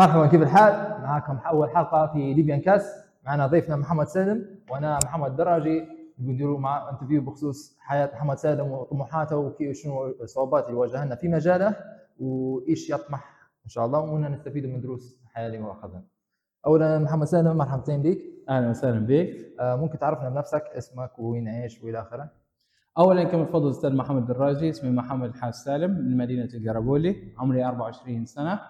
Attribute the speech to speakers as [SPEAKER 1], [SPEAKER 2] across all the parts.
[SPEAKER 1] مرحبا كيف الحال؟ معكم أول حلقة في Libyan Cast معنا ضيفنا محمد سالم وأنا محمد دراجي نديروا مع interview بخصوص حياة محمد سالم وطموحاته وكيف شنو الصعوبات اللي واجهنا في مجاله وإيش يطمح إن شاء الله ونستفيد من دروس الحياة اللي اخذها. اولا محمد سالم مرحبتين بك
[SPEAKER 2] أهلا وسهلا بك
[SPEAKER 1] آه، ممكن تعرفنا بنفسك اسمك وين عايش وإلى آخره؟
[SPEAKER 2] اولا كما تفضل أستاذ محمد دراجي اسمي محمد حاس سالم من مدينة القربولي عمري 24 سنة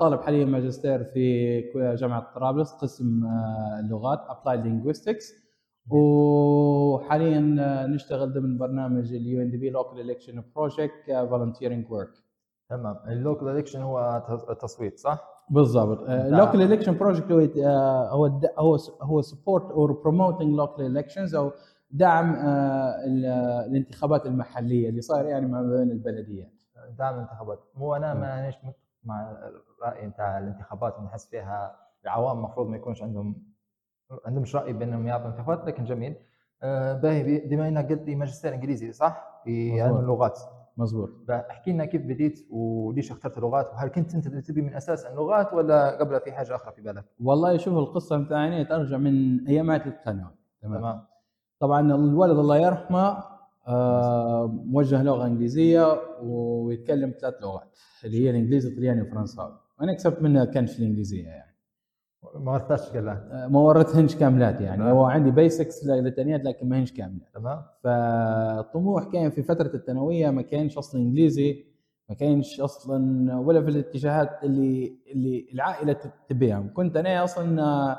[SPEAKER 2] طالب حاليا ماجستير في جامعة طرابلس قسم آه، اللغات applied linguistics وحاليا نشتغل ضمن برنامج ال UNDP local election project ك volunteering work
[SPEAKER 1] تمام. ال local election هو التصويت صح؟
[SPEAKER 2] بالضبط. local election project هو هو هو support or promoting local elections أو دعم آه، الانتخابات المحلية اللي صاير يعني ما بين البلديات.
[SPEAKER 1] دعم الانتخابات. مو أنا ما متفق مع الراي بتاع الانتخابات بنحس فيها العوام المفروض ما يكونش عندهم عندهمش رأي بانهم يعطوا انتخابات لكن جميل. آه، باهي بما إنك قلت لي ماجستير إنجليزي صح؟ في علم اللغات.
[SPEAKER 2] مزبوط
[SPEAKER 1] احكي لنا كيف بديت وليش اخترت اللغات وهل كنت أنت تبي من أساس اللغات ولا قبل في حاجة أخرى في بالك؟
[SPEAKER 2] والله شوف القصة بتاعتي ترجع من ايامات الثانوي. تمام؟ طبعا الولد الله يرحمه موجه لغة إنجليزية ويتكلم ثلاث لغات اللي هي الإنجليزي الطلياني والفرنساوي. وأنا كسبت منها كنش الإنجليزية يعني.
[SPEAKER 1] ما ورثتش كلها
[SPEAKER 2] آه ما ورثتهنش كاملات يعني. هو عندي بيسكس للثانيات لكن ما هنش كاملات.
[SPEAKER 1] تمام.
[SPEAKER 2] فالطموح كان في فترة الثانوية ما كانش أصلا إنجليزي ما كانش أصلا ولا في الاتجاهات اللي اللي العائلة تبيها كنت أنا أصلا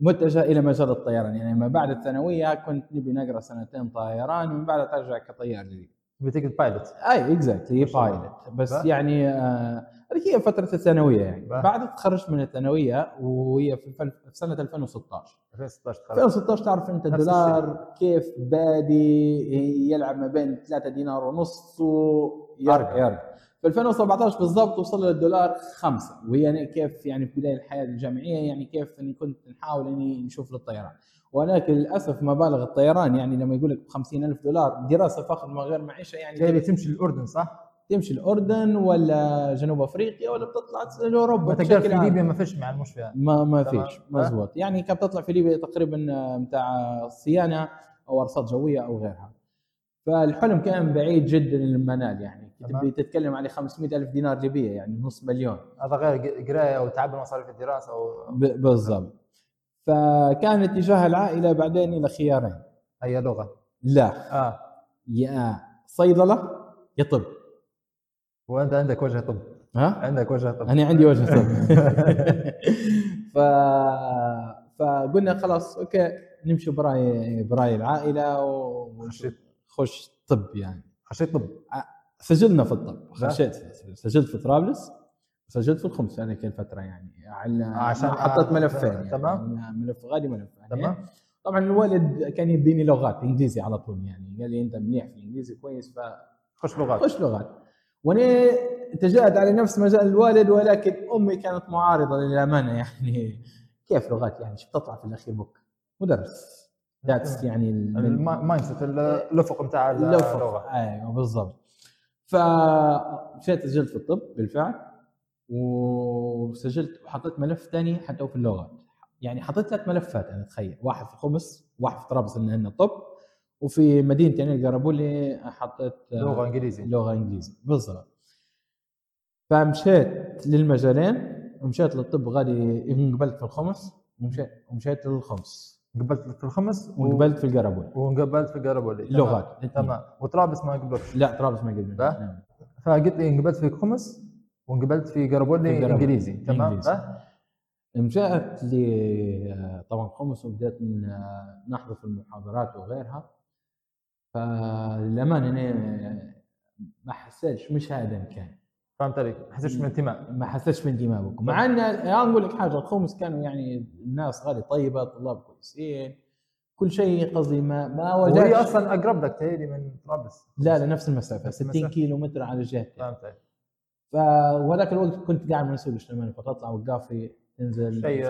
[SPEAKER 2] متجه إلى مجال الطيران. يعني ما بعد الثانوية كنت نبي نقرأ سنتين طيران ومن بعدها ترجع كطيار جديد.
[SPEAKER 1] بتيجي pilot
[SPEAKER 2] أي exactly pilot بس بقى. يعني آه هي فترة الثانوية يعني. بقى. بعد تخرجت من الثانوية وهي في, في سنة 2016
[SPEAKER 1] 2016
[SPEAKER 2] 2016 تعرف أنت الدولار كيف بادي يلعب ما بين 3 دينار ونص ويرجع. يرجع في 2017 بالضبط وصل للدولار خمسة. وهي كيف يعني في بداية الحياة الجامعية يعني كيف إني كنت نحاول إني نشوف للطيران. ولكن للأسف مبالغ الطيران يعني لما يقول لك ب ألف دولار دراسة فخر من غير معيشة يعني
[SPEAKER 1] يعني تمشي الأردن صح؟
[SPEAKER 2] تمشي الأردن ولا جنوب أفريقيا ولا بتطلع لأوروبا
[SPEAKER 1] تقدر في ليبيا ما فيش مع المشفى.
[SPEAKER 2] ما ما فيش. مزبوط. يعني كانت تطلع في ليبيا تقريبا بتاع صيانة أو أرصاد جوية أو غيرها. فالحلم كان بعيد جدا للمنال يعني. تبي تتكلم على 500 ألف دينار ليبية يعني نص مليون.
[SPEAKER 1] هذا غير قراية وتعب مصاريف الدراسة و...
[SPEAKER 2] بالضبط. فكان اتجاه العائلة بعدين إلى خيارين.
[SPEAKER 1] أي لغة؟
[SPEAKER 2] لا.
[SPEAKER 1] آه.
[SPEAKER 2] يا صيدلة يا طب.
[SPEAKER 1] وأنت عندك وجه طب.
[SPEAKER 2] ها؟
[SPEAKER 1] عندك وجه طب.
[SPEAKER 2] أنا عندي وجه طب. ف... فقلنا خلاص أوكي نمشي برأي برأي العائلة ونخش طب يعني.
[SPEAKER 1] خشيت طب.
[SPEAKER 2] سجلنا في الطب خشيت سجلت في طرابلس سجلت في الخمس في هذيك الفترة يعني على عشان حطيت ملفين يعني
[SPEAKER 1] تمام
[SPEAKER 2] ملف غالي ملف
[SPEAKER 1] تمام. يعني
[SPEAKER 2] طبعا الوالد كان يديني لغات إنجليزي على طول يعني قال لي أنت منيح في الإنجليزي كويس ف
[SPEAKER 1] خش لغات.
[SPEAKER 2] خش لغات. وأنا اتجهت على نفس مجال الوالد ولكن أمي كانت معارضة للأمانة يعني كيف لغات؟ يعني شو بتطلع في الأخير بوك؟ مدرس. that's يعني
[SPEAKER 1] ال mindset الأفق بتاع اللغة.
[SPEAKER 2] أيوه بالضبط. فمشيت سجلت في الطب بالفعل وسجلت وحطيت ملف ثاني حتى في اللغات. يعني حطيت ثلاث ملفات أنا تخيل واحد في خمس واحد في طرابلس انه طب وفي مدينتي أنا القربولي حطيت
[SPEAKER 1] لغة انجليزي
[SPEAKER 2] لغة انجليزي بالضبط. فمشيت للمجالين ومشيت للطب غادي انقبلت في الخمس ومشيت ومشيت للخمس.
[SPEAKER 1] قبلت في الخمس
[SPEAKER 2] وقبلت في القربولي
[SPEAKER 1] وقبلت في القربولي
[SPEAKER 2] لغات
[SPEAKER 1] تمام. وطرابلس ما قبلت.
[SPEAKER 2] لا طرابلس ما قبلت.
[SPEAKER 1] نعم. فقلت لي انقبلت في الخمس وانقبلت في قربولي انجليزي. تمام.
[SPEAKER 2] مشيت لي طبعا خمس وبدأت نحضر في المحاضرات وغيرها. فللأمانة أنا ما حسيتش مش هذا كان.
[SPEAKER 1] فهمت عليك؟ ما حسيتش من انتماء.
[SPEAKER 2] ما حسيتش من انتماء بكم مع ان أنا أقول لك حاجة الخمس كانوا يعني الناس غالي طيبة طلاب كويسين كل شيء قصدي ما ما
[SPEAKER 1] وجدت وهي أصلا أقرب لك تهيلي من طرابلس.
[SPEAKER 2] لا لا نفس المسافه 60 كيلو متر على جهتين
[SPEAKER 1] فهمت عليك.
[SPEAKER 2] فوهذاك الوقت كنت قاعد مسؤول اجتماعي فتطلع وقافي تنزل
[SPEAKER 1] شيء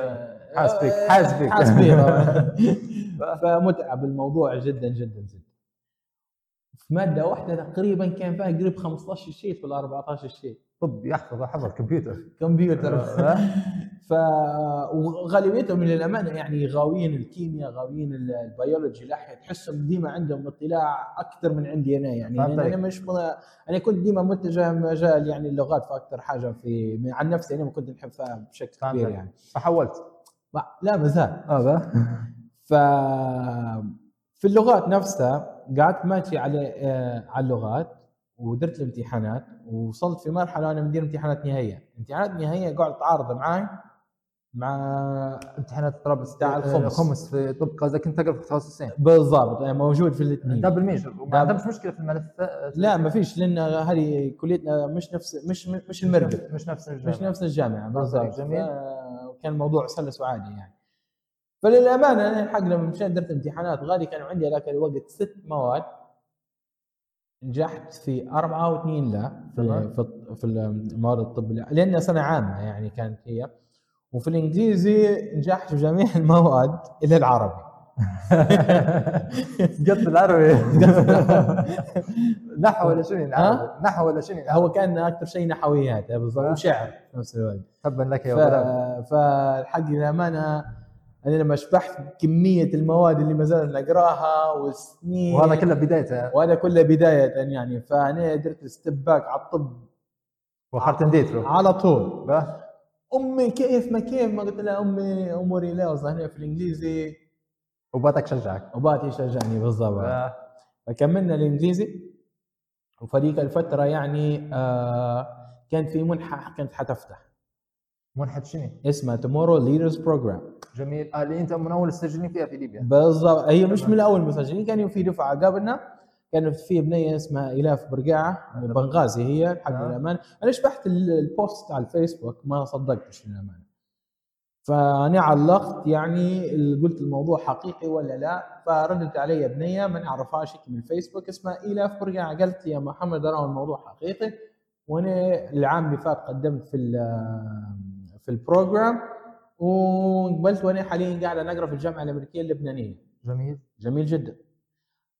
[SPEAKER 1] حاس بك حاس
[SPEAKER 2] حاس فمتعب الموضوع جدا جدا جدا. في مادة واحدة تقريبا كان فيها قريب 15 sheet ولا 14 sheet
[SPEAKER 1] طب يحفظ حفظ كمبيوتر.
[SPEAKER 2] كمبيوتر.
[SPEAKER 1] آه.
[SPEAKER 2] ف وغالبيتهم للامانه يعني غاويين الكيمياء غاويين ال- البيولوجي لا تحسهم ديما عندهم اطلاع أكثر من عندي أنا يعني.
[SPEAKER 1] عليك.
[SPEAKER 2] أنا مش م- أنا كنت ديما متجه مجال يعني اللغات فاكثر حاجة في عن نفسي أنا ما كنت نحب فيها بشكل كبير. يعني.
[SPEAKER 1] فحولت.
[SPEAKER 2] لا ما زال.
[SPEAKER 1] هذا
[SPEAKER 2] ف في اللغات نفسها قعدت ماشي على آه، على اللغات ودرت الامتحانات ووصلت في مرحلة أنا مدير امتحانات نهائية، امتحانات نهائية قاعد أتعارض معي مع
[SPEAKER 1] امتحانات طرابلس
[SPEAKER 2] بتاع الخمس.
[SPEAKER 1] الخمس في طب قصدك أنت تقرا في تخصصين
[SPEAKER 2] بالضبط أنا موجود في الاثنين
[SPEAKER 1] double major ما
[SPEAKER 2] double.
[SPEAKER 1] عندهمش مشكلة في الملف
[SPEAKER 2] لا ما فيش لأن هذه كليتنا مش نفس مش مش المرقب
[SPEAKER 1] مش نفس الجامعة.
[SPEAKER 2] مش نفس الجامعة بالضبط
[SPEAKER 1] جميل.
[SPEAKER 2] ف- كان الموضوع سلس وعادي يعني فللأمانة أنا الحق لما مشيت درت امتحانات غالي كان عندي هذاك الوقت ست مواد نجحت في أربعة واثنين لا في. في, في المواد الطب لا لأن سنة عامة يعني كانت هي وفي الإنجليزي نجحت في جميع المواد إلا العربي
[SPEAKER 1] قط العربي نحو ولا شنو العربي؟ نحو ولا شنو العربي؟
[SPEAKER 2] هو كان أكثر شيء نحويات بالضبط. وشعر في نفس الوقت
[SPEAKER 1] تبا لك يا
[SPEAKER 2] ف...
[SPEAKER 1] ولد
[SPEAKER 2] فالحق للأمانة أنا لما شبحت كمية المواد اللي ما زالت نقراها والسنين
[SPEAKER 1] وهذا كله بدايته.
[SPEAKER 2] وهذا كله بداية يعني فأنا درت step back على الطب.
[SPEAKER 1] واخرت نديت له
[SPEAKER 2] على طول. أمي كيف ما كيف ما قلت لها أمي أموري لا هنا في الإنجليزي.
[SPEAKER 1] وباتك شجعك.
[SPEAKER 2] وباتي يشجعني بالضبط. فكملنا الإنجليزي. وفريق الفترة يعني آه كان في منحة كانت حتفتح.
[SPEAKER 1] منحة شنو؟
[SPEAKER 2] اسمها Tomorrow Leaders Program
[SPEAKER 1] جميل. آه اللي أنت من أول السجلين فيها في ليبيا.
[SPEAKER 2] بالضبط. هي مش. من اول مسجلين كانوا في دفعة قبلنا. كان في بنية اسمها إلاف برقاعة بنغازي هي الحق
[SPEAKER 1] آه.
[SPEAKER 2] للامانه أنا شبحت ال- ال post على الفيسبوك ما صدقتش للامانه فأنا علقت يعني قلت الموضوع حقيقي ولا لا؟ فردت علي بنية ما نعرفهاش من الفيسبوك اسمها إلاف برقاعة. قالت يا محمد أنا الموضوع حقيقي. وأنا العام اللي فات قدمت في في البروجرام. وقبلت وأنا حاليا قاعد نقرا في الجامعة الأمريكية اللبنانية. جميل. جميل جدا.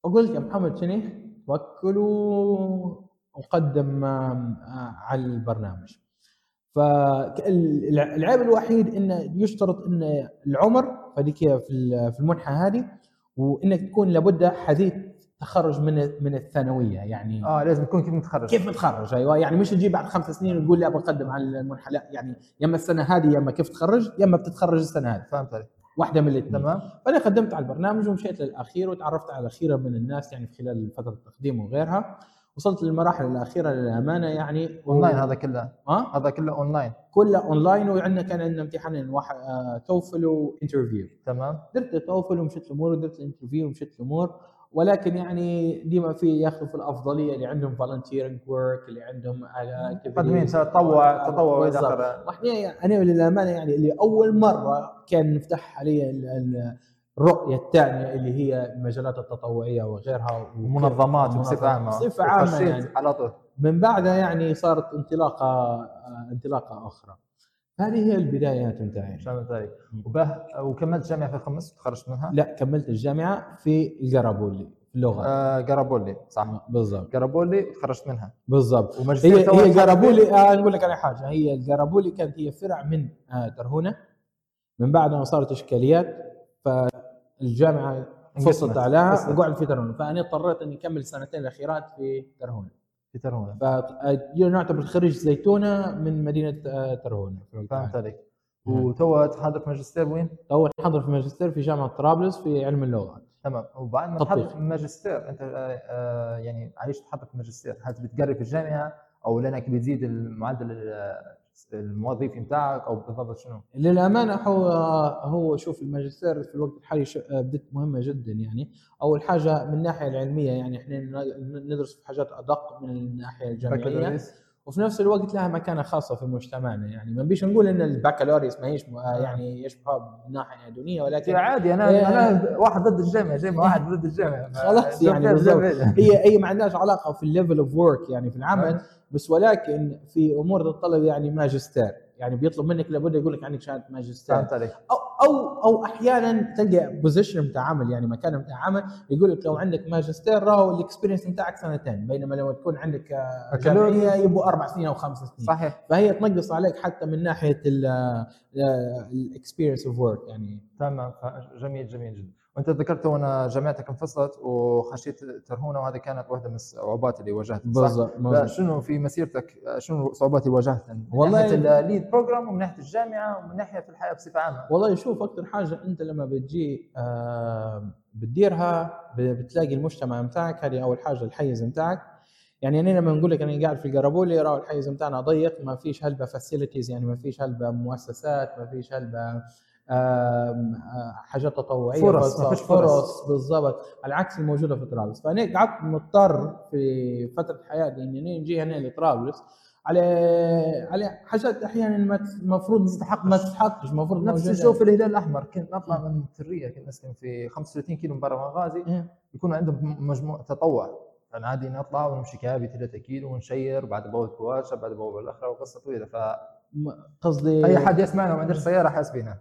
[SPEAKER 2] فقلت يا محمد شنو؟ توكلوا وقدم آه، على البرنامج. فالعيب الوحيد إنه يشترط إن العمر ال- في المنحة هذه وإنك تكون لابد حديث تخرج من من الثانوية يعني
[SPEAKER 1] آه لازم تكون كيف متخرج.
[SPEAKER 2] كيف متخرج؟ أيوه يعني مش تجي بعد خمس سنين وتقول لي أبغى أقدم على المنحه لا يعني يا إما السنة هذه يا إما كيف تخرج يا إما بتتخرج السنة هذه.
[SPEAKER 1] فهمت عليك.
[SPEAKER 2] واحدة من الاثنين.
[SPEAKER 1] تمام.
[SPEAKER 2] فأنا قدمت على البرنامج ومشيت للأخير وتعرفت على خيرة من الناس يعني خلال فترة التقديم وغيرها. وصلت للمراحل الأخيرة للأمانة يعني
[SPEAKER 1] أونلاين هذا كله.
[SPEAKER 2] ها؟
[SPEAKER 1] هذا كله أونلاين.
[SPEAKER 2] كله أونلاين وعندنا كان عندنا امتحانين واحد آه، TOEFL و interview.
[SPEAKER 1] تمام.
[SPEAKER 2] درت ال TOEFL ومشيت الأمور ودرت ال interview ومشيت الأمور. ولكن يعني ديما في ياخذوا في الأفضلية اللي عندهم volunteering work اللي عندهم آه،
[SPEAKER 1] مقدمين. تطوع تطوع
[SPEAKER 2] بالضبط.
[SPEAKER 1] اخره
[SPEAKER 2] وإحنا يعني أنا للأمانة يعني اللي أول مرة كان نفتح علي ال- ال- الرؤية الثانية اللي هي المجالات التطوعية وغيرها
[SPEAKER 1] ومنظمات بصفة
[SPEAKER 2] عامة. بصفة
[SPEAKER 1] عامة
[SPEAKER 2] يعني.
[SPEAKER 1] على طول.
[SPEAKER 2] من بعدها يعني صارت انطلاقة آه، انطلاقة أخرى. هذه هي البدايات بتاعي
[SPEAKER 1] فهمت عليك وبه وكملت جامعة في الخمس تخرجت منها؟
[SPEAKER 2] لا كملت الجامعة في القرابولي اللغة.
[SPEAKER 1] آه قرابولي صح.
[SPEAKER 2] بالضبط.
[SPEAKER 1] قرابولي وتخرجت منها.
[SPEAKER 2] بالضبط. هي هي قرابولي آه نقول لك على حاجة. هي القرابولي كانت هي فرع من آه ترهونه من بعد ما صارت إشكاليات فالجامعة فصلت
[SPEAKER 1] انقسمت.
[SPEAKER 2] عليها
[SPEAKER 1] انقسمت.
[SPEAKER 2] وقعد في ترهونه فأنا اضطريت إني أكمل السنتين الأخيرات في ترهونه
[SPEAKER 1] في ترهونه
[SPEAKER 2] خريج زيتونة من مدينة ترهونة.
[SPEAKER 1] فهمت عليك
[SPEAKER 2] مم.
[SPEAKER 1] وتو تحضر في ماجستير وين؟
[SPEAKER 2] اول حضر في ماجستير في جامعة طرابلس في علم اللغات
[SPEAKER 1] تمام. وبعد ما. تحضر في الماجستير أنت يعني عايش تحضر في الماجستير هل بتقري في الجامعة أو لأنك بتزيد المعدل ال- الموظفي بتاعك أو بالضبط شنو؟
[SPEAKER 2] للأمانة هو هو شوف الماجستير في الوقت الحالي بدت مهمة جدا يعني. أول حاجة من الناحية العلمية يعني إحنا ندرس في حاجات أدق من الناحية
[SPEAKER 1] الجامعية.
[SPEAKER 2] وفي نفس الوقت لها مكانة خاصة في مجتمعنا. يعني ما بيش نقول إن البكالوريوس ما هيش يعني يشبه من ناحيه دونية ولكن
[SPEAKER 1] عادي أنا
[SPEAKER 2] إيه.
[SPEAKER 1] أنا واحد ضد الجامعة جاي مع واحد ضد الجامعة
[SPEAKER 2] خلاص يعني. هي هي ما عندهاش علاقة في ال level of work يعني في العمل بس ولكن في أمور تتطلب يعني ماجستير. يعني بيطلب منك لابد يقول لك عندك شهادة ماجستير.
[SPEAKER 1] فهمت عليك.
[SPEAKER 2] أو أو أو أحيانا تلقى position بتاع عمل يعني مكان بتاع عمل يقول لك لو عندك ماجستير راهو ال experience بتاعك سنتين بينما لو تكون عندك جامعية يبقوا أربع سنين أو خمس سنين.
[SPEAKER 1] صحيح.
[SPEAKER 2] فهي تنقص عليك حتى من ناحية ال experience of work يعني.
[SPEAKER 1] تمام. جميل جميل جدا. وانت ذكرت وأنا جامعتك انفصلت وخشيت ترهونه وهذه كانت واحدة من الصعوبات اللي واجهتها؟
[SPEAKER 2] بالضبط.
[SPEAKER 1] شنو في مسيرتك شنو الصعوبات اللي واجهتها من
[SPEAKER 2] والله-
[SPEAKER 1] ناحية ال lead program ومن ناحية الجامعة ومن ناحية الحياة بصفة عامة
[SPEAKER 2] والله شوف أكثر حاجة أنت لما بتجي آه بتديرها بتلاقي المجتمع بتاعك هذه أول حاجة الحيز بتاعك يعني أنا لما نقول لك أنا قاعد في القرابولي راهو الحيز بتاعنا ضيق ما فيش هلبة فاسيلتيز يعني ما فيش هلبة مؤسسات ما فيش هلبة حاجات تطوعية
[SPEAKER 1] فرص، ما فيش فرص.
[SPEAKER 2] بالضبط على عكس الموجودة في طرابلس فأنا قعدت مضطر في فترة حياتي إني نجي هنا لطرابلس على على حاجات أحيانا المفروض
[SPEAKER 1] تستحق.
[SPEAKER 2] ما تستحقش المفروض
[SPEAKER 1] نفس. الشيء في الهلال الأحمر كنت نطلع من تريه كنت نسكن في 35 كيلو من برا مغازي
[SPEAKER 2] إيه.
[SPEAKER 1] يكون عندهم مجموعه تطوع كان عادي نطلع ونمشي كابي 3 كيلو ونشير بعد بوابة كواشة بعد بوابة الأخرى وقصة طويلة
[SPEAKER 2] م- قصدي
[SPEAKER 1] حد يسمعنا وما عندوش سيارة حاسبينها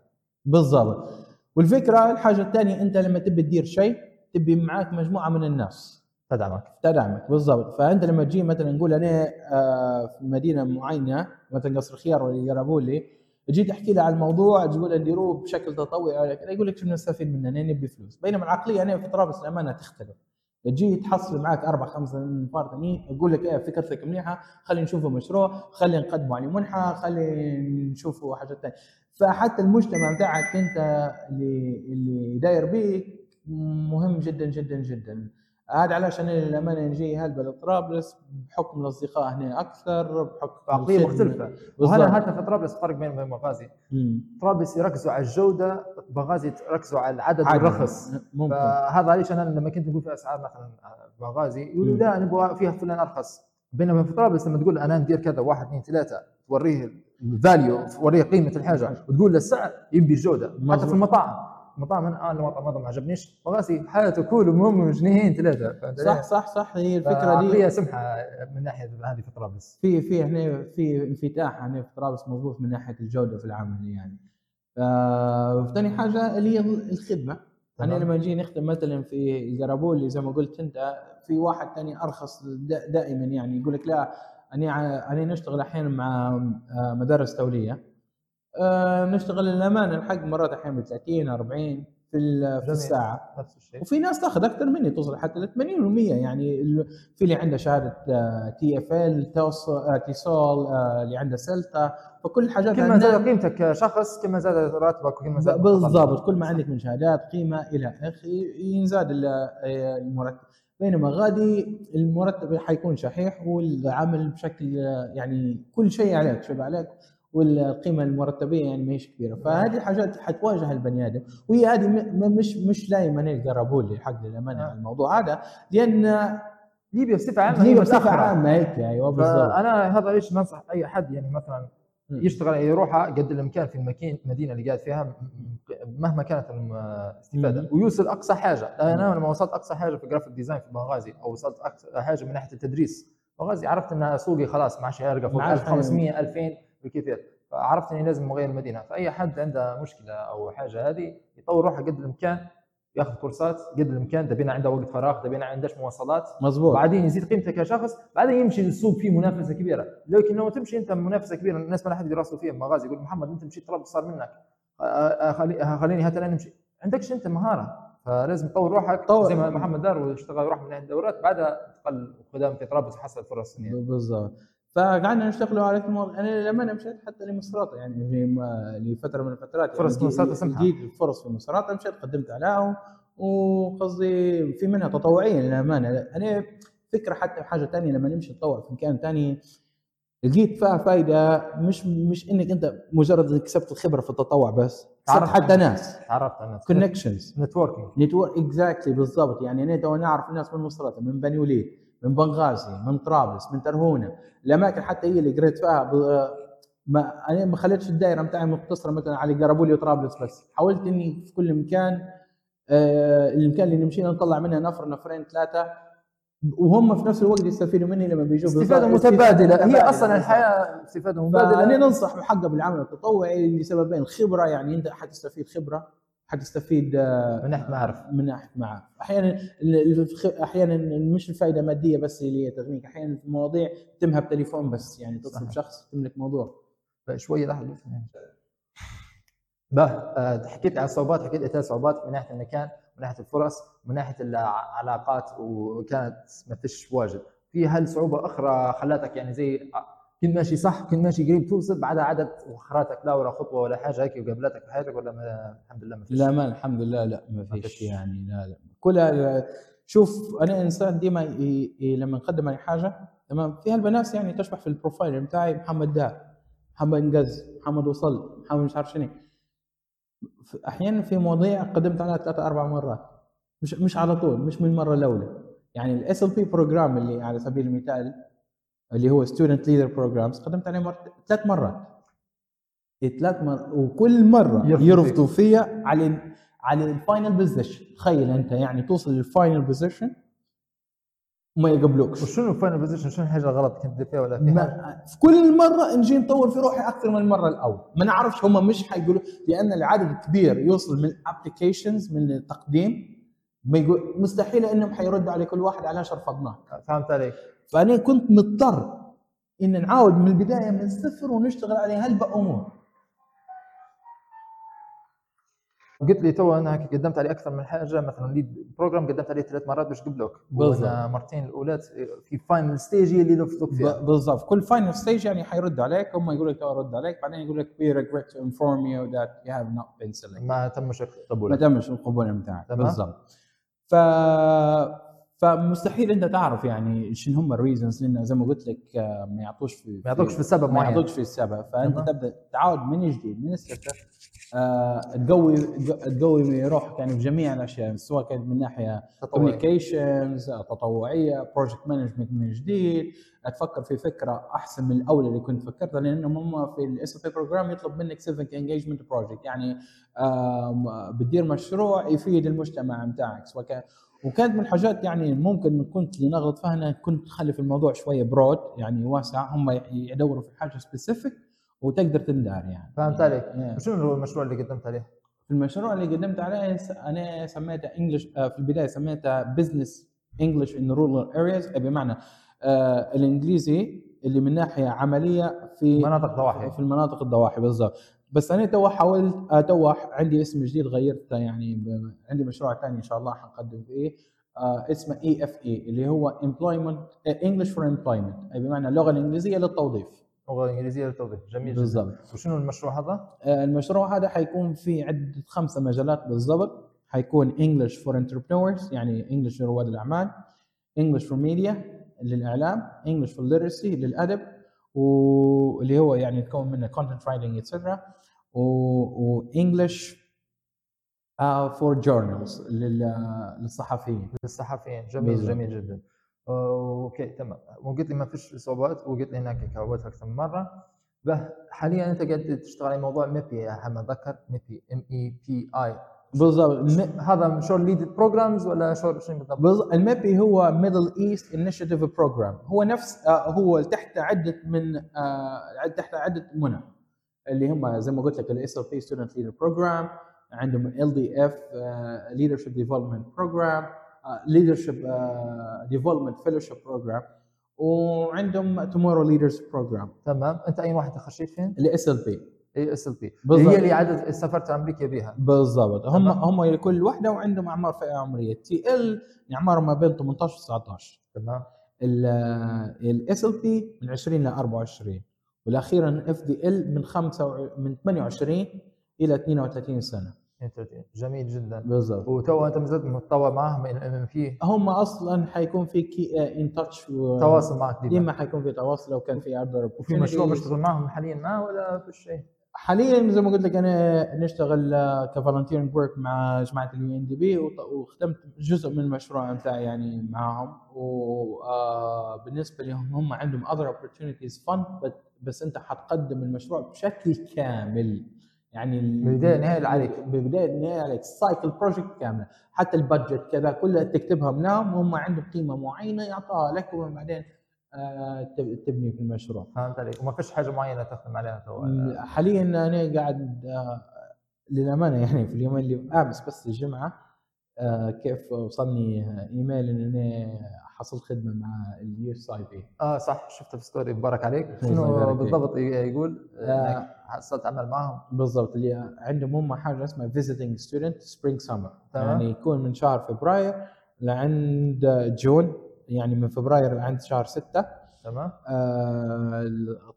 [SPEAKER 2] بالضبط. والفكرة الحاجة الثانية أنت لما تبي تدير شيء تبي معاك مجموعة من الناس.
[SPEAKER 1] تدعمك.
[SPEAKER 2] تدعمك. بالضبط. فأنت لما تجي مثلا نقول أنا آه، في مدينة معينة مثلا قصر الخيار ولا قرابولي تجي تحكي له على الموضوع تقول نديروه بشكل تطوعي يقول لك شو نستفيد منه؟ أنا نبي فلوس. بينما العقلية هنا في طرابلس الأمانة تختلف. تجي تحصل معك أربع خمسه نفار ثانيين يقول لك إيه فكرتك منيحة خلينا نشوفوا مشروع خلينا نقدمه عليه منحه خلينا نشوفوا حاجات ثانية فحتى المجتمع بتاعك أنت اللي اللي داير بيك مهم جدا جدا جدا. هذا علشان لما نجي هلبة طرابلس بحكم الأصدقاء هنا أكثر بحكم
[SPEAKER 1] عقليه.
[SPEAKER 2] مختلفة.
[SPEAKER 1] وهنا حتى في طرابلس فرق بين
[SPEAKER 2] مم.
[SPEAKER 1] طرابلس يركزوا على الجودة بنغازي يركزوا على العدد. والرخص
[SPEAKER 2] ممكن
[SPEAKER 1] فهذا علاش أنا لما كنت نقول في أسعار مثلا بنغازي يقولوا. لا نبغى فيها فلان أرخص بينما في طرابلس لما تقول أنا ندير كذا واحد اثنين ثلاثة توريه ال value توريه قيمة الحاجة وتقول له السعر يبي الجودة حتى. في المطاعم المطاعم أنا المطعم هذا ما عجبنيش. بنغازي حياته كول المهم جنيهين ثلاثة. فهمت
[SPEAKER 2] صح؟ صح صح هي
[SPEAKER 1] الفكرة
[SPEAKER 2] دي.
[SPEAKER 1] سمحة من ناحية هذه في طرابلس.
[SPEAKER 2] في في هنا في انفتاح هنا في طرابلس مضبوط من ناحية الجودة في العمل يعني. آه ثاني حاجة اللي هي الخدمة. أنا
[SPEAKER 1] تمام.
[SPEAKER 2] لما نجي نخدم مثلا في القرابولي زي ما قلت أنت في واحد ثاني أرخص دا- دائما يعني يقول لك لا أنا أنا نشتغل أحيانا مع آه، مدارس دولية. آه، نشتغل للامانه الحق مرات أحيانا ب 30 40 في في. الساعة.
[SPEAKER 1] نفس الشيء.
[SPEAKER 2] وفي ناس تاخذ أكثر مني توصل حتى ل 80 و100 يعني في اللي عنده شهادة تي اف ال تيسول اللي عنده سلتا فكل الحاجات
[SPEAKER 1] كل ما زاد قيمتك كشخص كل ما زاد راتبك وكل ما زاد
[SPEAKER 2] بالضبط. كل ما عندك من شهادات قيمة إلى آخره ينزاد آه، المرتب. بينما غادي المرتب حيكون شحيح والعمل بشكل آه، يعني كل شيء عليك شبه عليك. والقيمة المرتبية يعني ما هيش كبيرة. فهذه حاجات حتواجه البني آدم. وهي هذه مش مش دائما يقربون لي حق للامانه
[SPEAKER 1] آه.
[SPEAKER 2] الموضوع هذا لأن
[SPEAKER 1] ليبيا بصفة عامة
[SPEAKER 2] هي
[SPEAKER 1] بصفة
[SPEAKER 2] عامة. هيك أيوه بالضبط.
[SPEAKER 1] فأنا هذا ليش ننصح أي احد يعني مثلا. يشتغل يروح قد الإمكان في المدينة اللي قاعد فيها مهما كانت
[SPEAKER 2] الاستفادة.
[SPEAKER 1] ويوصل أقصى حاجة. أنا لما وصلت أقصى حاجة في graphic design في بنغازي أو وصلت أقصى حاجة من ناحية التدريس بنغازي عرفت إن سوقي خلاص ما عادش يرقى فوق
[SPEAKER 2] ما عادش
[SPEAKER 1] 1500 2000 بالكثير فعرفت إني لازم اغير المدينة. فأي حد عنده مشكلة أو حاجة هذه يطور روحه قد الإمكان يأخذ كورسات قد الإمكان. دبينا عنده وقت فراغ دبينا عندهش مواصلات
[SPEAKER 2] مظبوط.
[SPEAKER 1] وبعدين يزيد قيمته كشخص بعدين يمشي للسوق فيه منافسة كبيرة. لكن لو تمشي أنت منافسة كبيرة الناس ما حد يراسلوا فيها. مغازي يقول محمد أنت مشيت طلب صار منك. خلي- خليني هات أنا نمشي. عندكش أنت مهارة. فلازم تطور روحك.
[SPEAKER 2] طور.
[SPEAKER 1] زي ما محمد دار واشتغل روح من الدورات بعدها انتقل قدام في طرابلس وحصل فرص
[SPEAKER 2] بالضبط. فقعدنا نشتغلوا على الموضوع أنا لما أنا مشيت حتى لمصراته يعني في لفترة من الفترات يعني
[SPEAKER 1] فرص مصراته سمحة.
[SPEAKER 2] جيت فرص في مصراته مشيت قدمت عليها وقصدي في منها تطوعية للأمانة. أنا فكرة حتى حاجة ثانية لما نمشي نتطوع في مكان ثاني لقيت فيها فائده مش مش إنك أنت مجرد إنك كسبت الخبرة في التطوع بس
[SPEAKER 1] تعرفت
[SPEAKER 2] حتى ناس.
[SPEAKER 1] تعرفت على
[SPEAKER 2] connections
[SPEAKER 1] networking
[SPEAKER 2] network exactly بالضبط. يعني أنا تو نعرف الناس من مصراتة من بني وليد. من بنغازي من طرابلس من ترهونة. الأماكن حتى هي اللي قريت فيها. ما أنا ما خليتش الدائره بتاعي مقتصره مثلا على قربولي وطرابلس بس. حاولت إني في كل مكان آه المكان اللي نمشي نطلع منها نفر نفرين ثلاثة. وهم في نفس الوقت يستفيدوا مني لما بيجوا
[SPEAKER 1] استفادة متبادلة. هي أصلا الحياة استفادة متبادله
[SPEAKER 2] فأنا ننصح بحقه بالعمل التطوعي لسببين. خبرة يعني أنت حتستفيد خبرة. حتستفيد
[SPEAKER 1] من ناحيه معرفه
[SPEAKER 2] من ناحيه معرفه أحيانا أحيانا مش الفائده مادية بس اللي هي تغنيك. أحيانا في مواضيع تتمها بتليفون بس يعني تصل بشخص تملك موضوع.
[SPEAKER 1] شوية لحظه به آه، حكيت عن الصعوبات حكيت ثلاث صعوبات من ناحية المكان من ناحية الفرص من ناحية العلاقات وكانت ما فيش واجد في هل صعوبة أخرى خلاتك يعني زي كنت ماشي صح كنت ماشي قريب توصل بعدها عدد وخراتك لا ولا خطوة ولا حاجة هيك وقابلتك في حياتك ولا ما؟ الحمد لله ما
[SPEAKER 2] فيش. لا ما الحمد لله لا ما فيش يعني لا لا. كلها شوف أنا إنسان ديما لما نقدم على حاجة تمام؟ في هالبناس يعني تشبح في البروفايل بتاعي محمد دا محمد انجز محمد وصل محمد مش عارف شنو. أحيانا في مواضيع قدمت عليها ثلاثة أربع مرات. مش مش على طول مش من المره الاولى يعني ال SLP program اللي على سبيل المثال اللي هو student leader programs قدمت عليه مرت... ثلاث مرات. ثلاث مرات وكل مرة يرفضوا فيا على على ال final position تخيل أنت يعني توصل لل final position وما يقبلوك
[SPEAKER 1] وشنو ال final position شنو الحاجة الغلط كنت فيها ولا فيها؟
[SPEAKER 2] في كل مرة نجي نطور في روحي أكثر من المرة الأول. ما نعرفش هم مش حيقولوا لأن العدد كبير يوصل من ال applications من التقديم ما يقول مستحيل إنهم حيردوا على كل واحد علاش رفضناه
[SPEAKER 1] فهمت عليك.
[SPEAKER 2] فأنا كنت مضطر إن نعاود من البداية من الصفر ونشتغل على هالامور
[SPEAKER 1] قلت لي تو أنا قدمت عليه أكثر من حاجة مثلا lead program قدمت عليه ثلاث مرات باش قبلوك مرتين الاولى في final stage اللي لفتوك فيها.
[SPEAKER 2] بالضبط. كل final stage يعني حيرد عليك هم يقول لك رد عليك بعدين يقول لك we regret to inform you that you have not been selected.
[SPEAKER 1] ما تمش القبول. ما
[SPEAKER 2] تمش القبول بتاعك. بالضبط. ف فمستحيل انت تعرف يعني شنو هم ال reasons لأن زي ما قلت لك آه، ما يعطوش في
[SPEAKER 1] ما يعطوكش في السبب
[SPEAKER 2] ما يعطوكش في السبب. فأنت تبدأ تعاود من جديد من الصفر آه تقوي تقوي روحك يعني في جميع الأشياء سواء كانت من ناحية communications تطوعية project management من جديد تفكر في فكرة أحسن من الاولى اللي كنت فكرتها لأنهم هم في ال SF program يطلب منك civic engagement project يعني بتدير مشروع يفيد المجتمع بتاعك. وكانت من الحاجات يعني ممكن كنت لنغلط فيها أنا كنت خلي في الموضوع شوية broad يعني واسع هم يدوروا في حاجة specific وتقدر تندار يعني.
[SPEAKER 1] فهمت عليك. يعني شنو هو المشروع اللي قدمت عليه؟
[SPEAKER 2] المشروع اللي قدمت عليه أنا سميته English آه، في البداية سميته business English in rural areas بمعنى الإنجليزي اللي من ناحية عملية في
[SPEAKER 1] مناطق ضواحي.
[SPEAKER 2] في المناطق الضواحي بالضبط. بس أنا تو حاولت آه، تو عندي اسم جديد غيرته يعني عندي مشروع ثاني إن شاء الله حنقدم فيه آه اسمه EFE اللي هو employment English for employment أي بمعنى اللغة الإنجليزية للتوظيف.
[SPEAKER 1] اللغة الإنجليزية للتوظيف. جميل
[SPEAKER 2] بالضبط.
[SPEAKER 1] وشنو المشروع هذا؟
[SPEAKER 2] آه المشروع هذا حيكون في عدة خمسه مجالات بالضبط. حيكون English for entrepreneurs يعني English لرواد الأعمال English for media للإعلام English for literacy للأدب واللي هو يعني يتكون منه content writing etcetera و English for journals للصحفيين.
[SPEAKER 1] للصحفيين. جميل بالزبط. جميل جدا. okay تمام. وقلت لي ما فيش صعوبات وقلت لي هناك صعوبات أكثر من مرة. حاليا أنت قاعد تشتغل على موضوع MEPI يا محمد ذكر MEPI M E P I
[SPEAKER 2] بالضبط.
[SPEAKER 1] هذا شو ليد بروجرامز ولا شو شنو بالضبط؟
[SPEAKER 2] بالضبط ال MEPI هو Middle East Initiative program هو نفس آه، هو تحت عدة من آه، تحت عدة منى. اللي هم زي ما قلت لك ال SLP student leader program عندهم LDF leadership development program leadership development fellowship program وعندهم tomorrow leaders program
[SPEAKER 1] تمام. أنت أي واحد خشيت فين؟
[SPEAKER 2] الاس ال بي
[SPEAKER 1] اي اس ال بي. هي اللي عدد سافرت أمريكا بها
[SPEAKER 2] بالضبط. هم هم لكل وحدة وعندهم أعمار فئة عمرية. TL اعمار ما بين 18 و 19
[SPEAKER 1] تمام.
[SPEAKER 2] ال SLP من 20 ل 24 والأخيرا LDF من 5 من 28 إلى 32 سنة.
[SPEAKER 1] 32 جميل جدا.
[SPEAKER 2] بالضبط.
[SPEAKER 1] وتو أنت مازلت متطوع معهم في؟
[SPEAKER 2] هم أصلا حيكون في keep in touch
[SPEAKER 1] و... تواصل معك
[SPEAKER 2] ديما. ديما حيكون في تواصل لو كان في order
[SPEAKER 1] وفي مشروع بشتغل معهم حاليا ما ولا في شيء.
[SPEAKER 2] حاليا زي ما قلت لك أنا نشتغل ك volunteering work مع جماعة ال UNDP وخدمت جزء من المشروع بتاعي يعني معاهم. وبالنسبه لهم هم عندهم other opportunities fun بس أنت حتقدم المشروع بشكل كامل. يعني
[SPEAKER 1] للنهايه اللي عليك.
[SPEAKER 2] ببداية للنهايه عليك. cycle project كامله حتى ال budget كذا كلها تكتبها منهم وهم عندهم قيمة معينة يعطوها لك وبعدين آه، تبني في المشروع.
[SPEAKER 1] فهمت عليك. وما فيش حاجة معينة تخدم عليها تو
[SPEAKER 2] حاليا أنا قاعد آه، للأمانة يعني في اليومين اللي امس بس الجمعة آه، كيف وصلني إيميل إن أنا حصلت خدمة مع ال USAP
[SPEAKER 1] آه صح. شفته في story مبارك عليك.
[SPEAKER 2] الله
[SPEAKER 1] شنو. بالضبط يقول؟
[SPEAKER 2] آه.
[SPEAKER 1] حصلت عمل معهم.
[SPEAKER 2] بالضبط. اللي عندهم هم حاجة اسمها visiting student spring
[SPEAKER 1] summer.
[SPEAKER 2] يعني يكون من شهر فبراير لعند June. يعني من فبراير لعند شهر ستة.
[SPEAKER 1] تمام.
[SPEAKER 2] آه،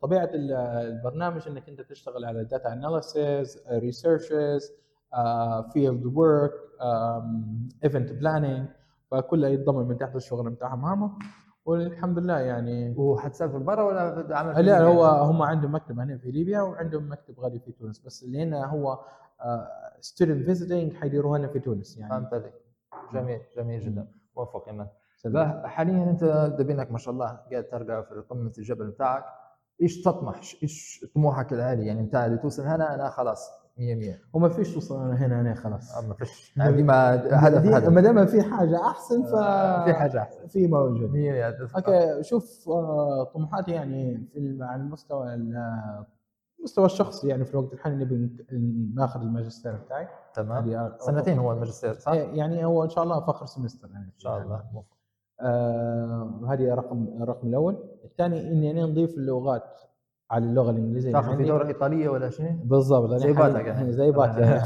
[SPEAKER 2] طبيعة ال- البرنامج إنك أنت تشتغل على data analysis researches field work event planning فكلها يتضمن من تحت الشغل بتاعهم هم والحمد لله يعني
[SPEAKER 1] وحتسافر برا ولا في
[SPEAKER 2] لا؟ هو هم عندهم مكتب هنا في ليبيا وعندهم مكتب غادي في تونس بس اللي هنا هو student visiting حيديروه هنا في تونس يعني.
[SPEAKER 1] فهمت عليك. جميل جميل جدا. موفق ايمن حاليا أنت دبينك ما شاء الله قاعد ترقى في قمه الجبل بتاعك. إيش تطمح؟ إيش طموحك العالي؟ يعني أنت اللي توصل هنا أنا خلاص 100 100
[SPEAKER 2] وما فيش توصل أنا هنا أنا خلاص.
[SPEAKER 1] ما فيش. ديما هدف
[SPEAKER 2] دي-
[SPEAKER 1] هدف
[SPEAKER 2] ما دام في حاجة أحسن ف
[SPEAKER 1] في حاجة أحسن.
[SPEAKER 2] في موجود
[SPEAKER 1] 100 هدف.
[SPEAKER 2] okay شوف آه، طموحاتي يعني في على المستوى ال- المستوى الشخصي. يعني في الوقت الحالي نبي ناخذ الماجستير بتاعي.
[SPEAKER 1] تمام. سنتين هو الماجستير صح؟
[SPEAKER 2] إيه، يعني هو إن شاء الله four semester يعني.
[SPEAKER 1] إن شاء الله. موفق
[SPEAKER 2] آه هذه رقم الرقم الأول. الثاني إني أنا نضيف اللغات على اللغة الإنجليزية
[SPEAKER 1] تاخذ في. دورة إيطالية ولا شيء؟
[SPEAKER 2] بالضبط أنا
[SPEAKER 1] زي باتك يعني.
[SPEAKER 2] زي باتك.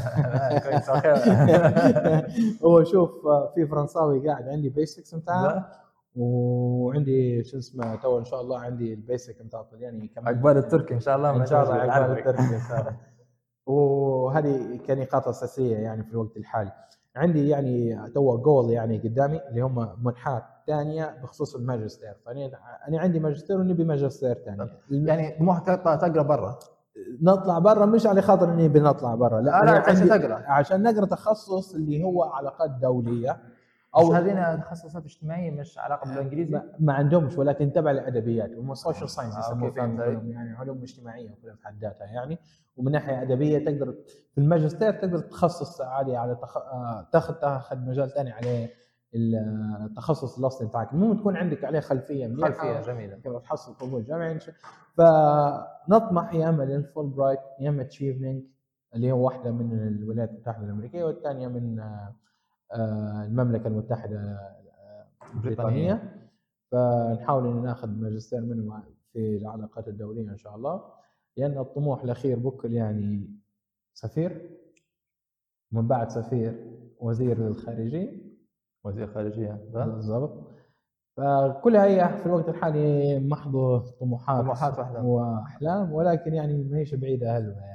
[SPEAKER 2] هو شوف في فرنساوي قاعد عندي basics بتاعه وعندي شو اسمه تو إن شاء الله عندي ال basic بتاع الطلياني كمان
[SPEAKER 1] عقبال التركي إن شاء الله
[SPEAKER 2] إن شاء الله عقبال التركي إن شاء الله. وهذه كنقاط أساسية يعني في الوقت الحالي. عندي يعني two goal يعني قدامي اللي هم منحات ثانية بخصوص الماجستير. فأنا أنا عندي ماجستير ونبي ماجستير ثاني
[SPEAKER 1] يعني طموحك تقرا تقرأ برا؟
[SPEAKER 2] نطلع برا مش على خاطر إني بنطلع برا لا
[SPEAKER 1] لا عشان تقرأ.
[SPEAKER 2] عشان نقرأ تخصص اللي هو علاقات
[SPEAKER 1] دولية.
[SPEAKER 2] أو
[SPEAKER 1] هذين تخصصات اجتماعية مش علاقة بالإنجليزي؟
[SPEAKER 2] ما, عندهمش ولكن تبع الأدبيات هم social science
[SPEAKER 1] آه،
[SPEAKER 2] يسموه
[SPEAKER 1] okay، فهمت
[SPEAKER 2] فيهم
[SPEAKER 1] عليك.
[SPEAKER 2] يعني علوم اجتماعية في حد ذاتها يعني. ومن ناحية أدبية تقدر في الماجستير تقدر تخصص عادي على تخ... آه، تاخذ تاخذ مجال ثاني عليه التخصص الاصلي بتاعك. المهم تكون عندك عليه خلفية منيحه
[SPEAKER 1] خلفية
[SPEAKER 2] جميلة. تحصل قبول جامعي شاء- فنطمح يا أما للفول برايت يا أما تشيفنينج اللي هو واحدة من الولايات المتحدة الأمريكية والثانية من آه، آه، المملكة المتحدة آه، البريطانيه فنحاول إن ناخذ ماجستير منه في العلاقات الدولية إن شاء الله. لأن الطموح الأخير بكل يعني سفير من بعد سفير وزير للخارجية.
[SPEAKER 1] وزير خارجية
[SPEAKER 2] بالضبط. فكل هي في الوقت الحالي محض طموحات
[SPEAKER 1] طموحات واحدة.
[SPEAKER 2] وأحلام ولكن يعني ما هيش بعيدة هلوة يعني. آه،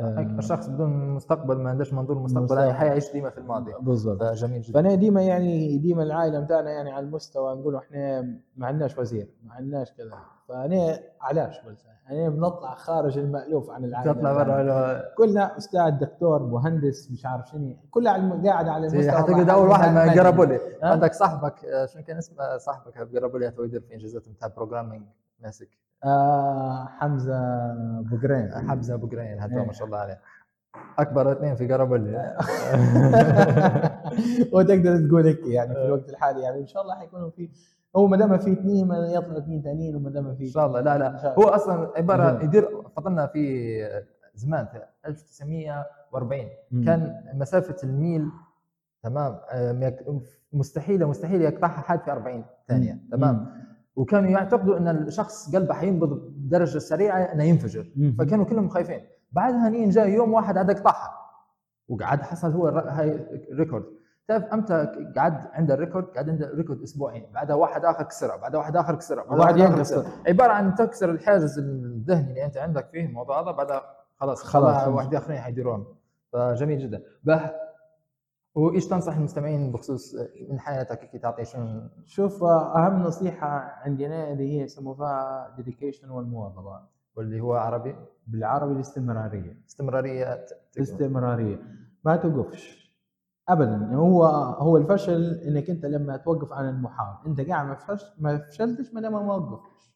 [SPEAKER 1] الشخص بدون مستقبل ما عندوش منظور مستقبل
[SPEAKER 2] مستقبل.
[SPEAKER 1] حيعيش ديما في الماضي.
[SPEAKER 2] بالضبط.
[SPEAKER 1] فجميل جدا.
[SPEAKER 2] فأنا ديما يعني ديما العائلة بتاعنا يعني على المستوى نقول إحنا ما عندناش وزير ما عندناش كذا. فأنا علاش قلت؟ أنا بنطلع خارج المألوف عن العائلة.
[SPEAKER 1] تطلع. برا
[SPEAKER 2] كلنا أستاذ دكتور مهندس مش عارف شنو كلها على- قاعد على المستوى
[SPEAKER 1] حتقعد أول واحد. جرابولي
[SPEAKER 2] ها؟
[SPEAKER 1] عندك صاحبك آه، شنو كان اسمه؟ صاحبك جرابولي تو يدير في إنجازات بتاع programming ماسك.
[SPEAKER 2] آه حمزة بقرين
[SPEAKER 1] حمزة أبو قرين هذا
[SPEAKER 2] إيه.
[SPEAKER 1] ما شاء الله عليه أكبر اثنين في جرابولي
[SPEAKER 2] وتقدر تقول هيك يعني في الوقت الحالي يعني ان شاء الله حيكونوا في هو ما دام في اثنين ما يطلع اثنين ثانيين وما دام في
[SPEAKER 1] إن شاء الله لا لا هو. أصلا
[SPEAKER 2] عبارة.
[SPEAKER 1] يدير فضلنا في زمان في 1940
[SPEAKER 2] مم.
[SPEAKER 1] كان مسافة الميل تمام آه، مستحيلة مستحيل يقطعها حد في 40
[SPEAKER 2] ثانية.
[SPEAKER 1] تمام وكانوا يعتقدوا إن الشخص قلبه حينبض بدرجة سريعة إنه ينفجر. فكانوا كلهم خايفين بعدها نين جاء يوم واحد عاد يقطعها وقعد حصل هو هاي record تعرف أمتى قعد عنده ال record قعد عنده record أسبوعين بعدها واحد آخر كسرها بعدها واحد آخر كسرها واحد. كسرها. عبارة عن تكسر الحاجز الذهني اللي أنت عندك فيه الموضوع هذا بعدها خلاص
[SPEAKER 2] خلاص.
[SPEAKER 1] واحد آخرين حيديروهم فجميل جدا وإيش تنصح المستمعين بخصوص من حياتك كي تعطي شنو؟
[SPEAKER 2] شوف آه، أهم نصيحة عندنا اللي هي يسموها dedication والمواظبة.
[SPEAKER 1] واللي هو عربي؟
[SPEAKER 2] بالعربي الاستمرارية.
[SPEAKER 1] استمرارية ت- تقدر.
[SPEAKER 2] استمراريه ما توقفش. ابدا. هو هو الفشل إنك أنت لما توقف عن المحاولة أنت قاعد ما فشلت ما فشلتش ما دام ما وقفتش.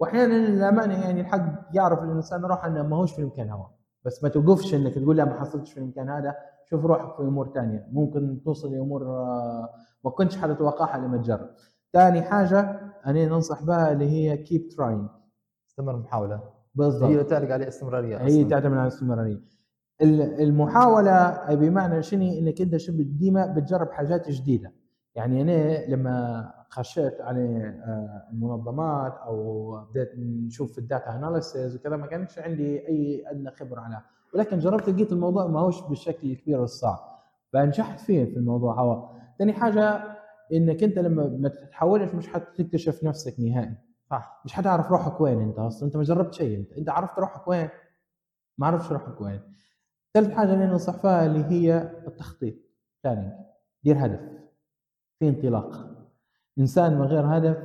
[SPEAKER 2] واحيانا للامانه يعني الحق يعرف الإنسان روح إنه ما هوش في المكان هو بس ما توقفش إنك تقول لا ما حصلتش في المكان هذا. شوف روحك في أمور ثانية ممكن توصل لامور آه، ما كنتش حتتوقعها لما تجرب. ثاني حاجة أنا ننصح بها اللي هي keep trying
[SPEAKER 1] استمر محاولة.
[SPEAKER 2] بالضبط.
[SPEAKER 1] هي تعلق عليه استمراريه
[SPEAKER 2] هي. تعتمد على الاستمرارية. ال- المحاولة بمعنى شنو؟ إنك أنت شو ديما بتجرب حاجات جديدة. يعني أنا لما خشيت على آه، المنظمات أو بديت نشوف في ال data analysis وكذا ما كانش عندي أي أدنى خبرة عليها. ولكن جربت لقيت الموضوع ما هوش بالشكل الكبير والصعب فنجحت فيه في الموضوع. هو ثاني حاجة إنك أنت لما ما تحاولش مش حتكتشف نفسك نهائي.
[SPEAKER 1] صح.
[SPEAKER 2] مش حتعرف روحك وين أنت أصلا. أنت ما جربت شيء. أنت أنت عرفت روحك وين؟ ما عرفتش روحك وين. ثالث حاجة اللي ننصح فيها اللي هي التخطيط. planning دير هدف. في انطلاق. إنسان من غير هدف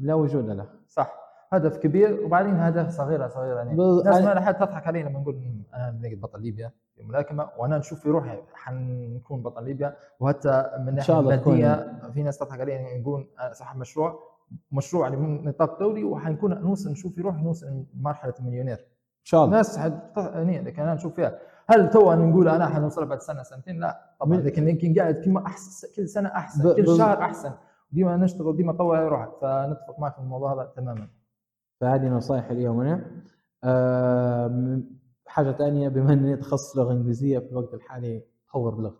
[SPEAKER 2] لا وجود له.
[SPEAKER 1] صح. هدف كبير وبعدين هدف صغيرة صغيرة. يعني
[SPEAKER 2] بال-
[SPEAKER 1] الناس ما راح تضحك علينا لما نقول أنا بطل ليبيا في الملاكمه وأنا نشوف في روحي حنكون بطل ليبيا. وحتى من
[SPEAKER 2] تكون.
[SPEAKER 1] الماديه في ناس تضحك علينا نقول أنا صاحب مشروع مشروع يعني من نطاق دولي وحنكون نوصل نشوف في روحي نوصل مرحله المليونير
[SPEAKER 2] شاء الله.
[SPEAKER 1] حت- يعني لكن أنا نشوف فيها. هل تو نقول أنا حنوصل بعد سنة سنتين؟ لا. طبعا لكن يمكن قاعد كل أحسن كل سنة أحسن
[SPEAKER 2] ب-
[SPEAKER 1] كل شهر أحسن. ديما نشتغل ديما على روحك. فنتفق معك في الموضوع هذا تماما.
[SPEAKER 2] فهذه نصائح اليوم آم، حاجة ثانية بما اني تخصص لغة إنجليزية في الوقت الحالي طور لغتك.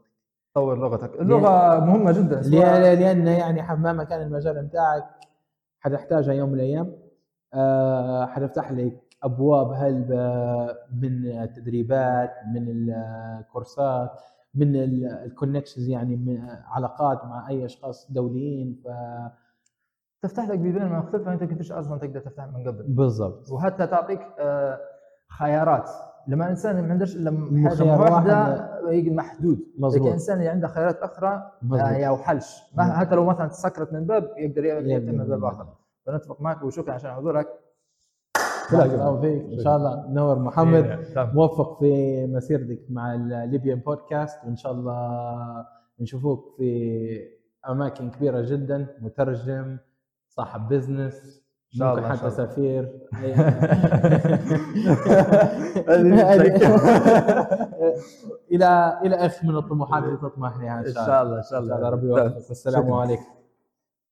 [SPEAKER 1] طور لغتك. اللغة مهمة جدا.
[SPEAKER 2] لأن لأن يعني مهما كان المجال بتاعك حتحتاجها يوم من الأيام. آه، حتفتح لك أبواب هلبة من التدريبات من الكورسات من الكونكشنز يعني من علاقات مع أي أشخاص دوليين ف
[SPEAKER 1] تفتح لك بيبان مختلفه انت كنتش أصلا تقدر تفتح من قبل.
[SPEAKER 2] بالضبط.
[SPEAKER 1] وحتى تعطيك آه، خيارات. لما إنسان ما عندهش
[SPEAKER 2] إلا
[SPEAKER 1] حاجة واحدة محدود.
[SPEAKER 2] مظبوط.
[SPEAKER 1] لكن الانسان اللي عنده خيارات
[SPEAKER 2] أخرى.
[SPEAKER 1] آه، يا وحلش. حتى لو مثلا تسكرت من باب يقدر يتم من باب. آخر. فنتفق معك وشكرا عشان حضورك.
[SPEAKER 2] بارك الله فيك إن شاء الله. نور محمد
[SPEAKER 1] تمام.
[SPEAKER 2] موفق في مسيرتك مع الليبيان بودكاست وإن شاء الله نشوفوك في أماكن كبيرة جدا. مترجم صاحب بزنس
[SPEAKER 1] شاء
[SPEAKER 2] ممكن
[SPEAKER 1] الله،
[SPEAKER 2] حتى
[SPEAKER 1] شاء.
[SPEAKER 2] سفير. إلى إلى اخ من الطموحات اللي تطمح لها إن
[SPEAKER 1] ان
[SPEAKER 2] شاء الله.
[SPEAKER 1] شاء الله إن شاء
[SPEAKER 2] إن شاء
[SPEAKER 1] الله
[SPEAKER 2] ربي يوفقك. والسلام. عليكم.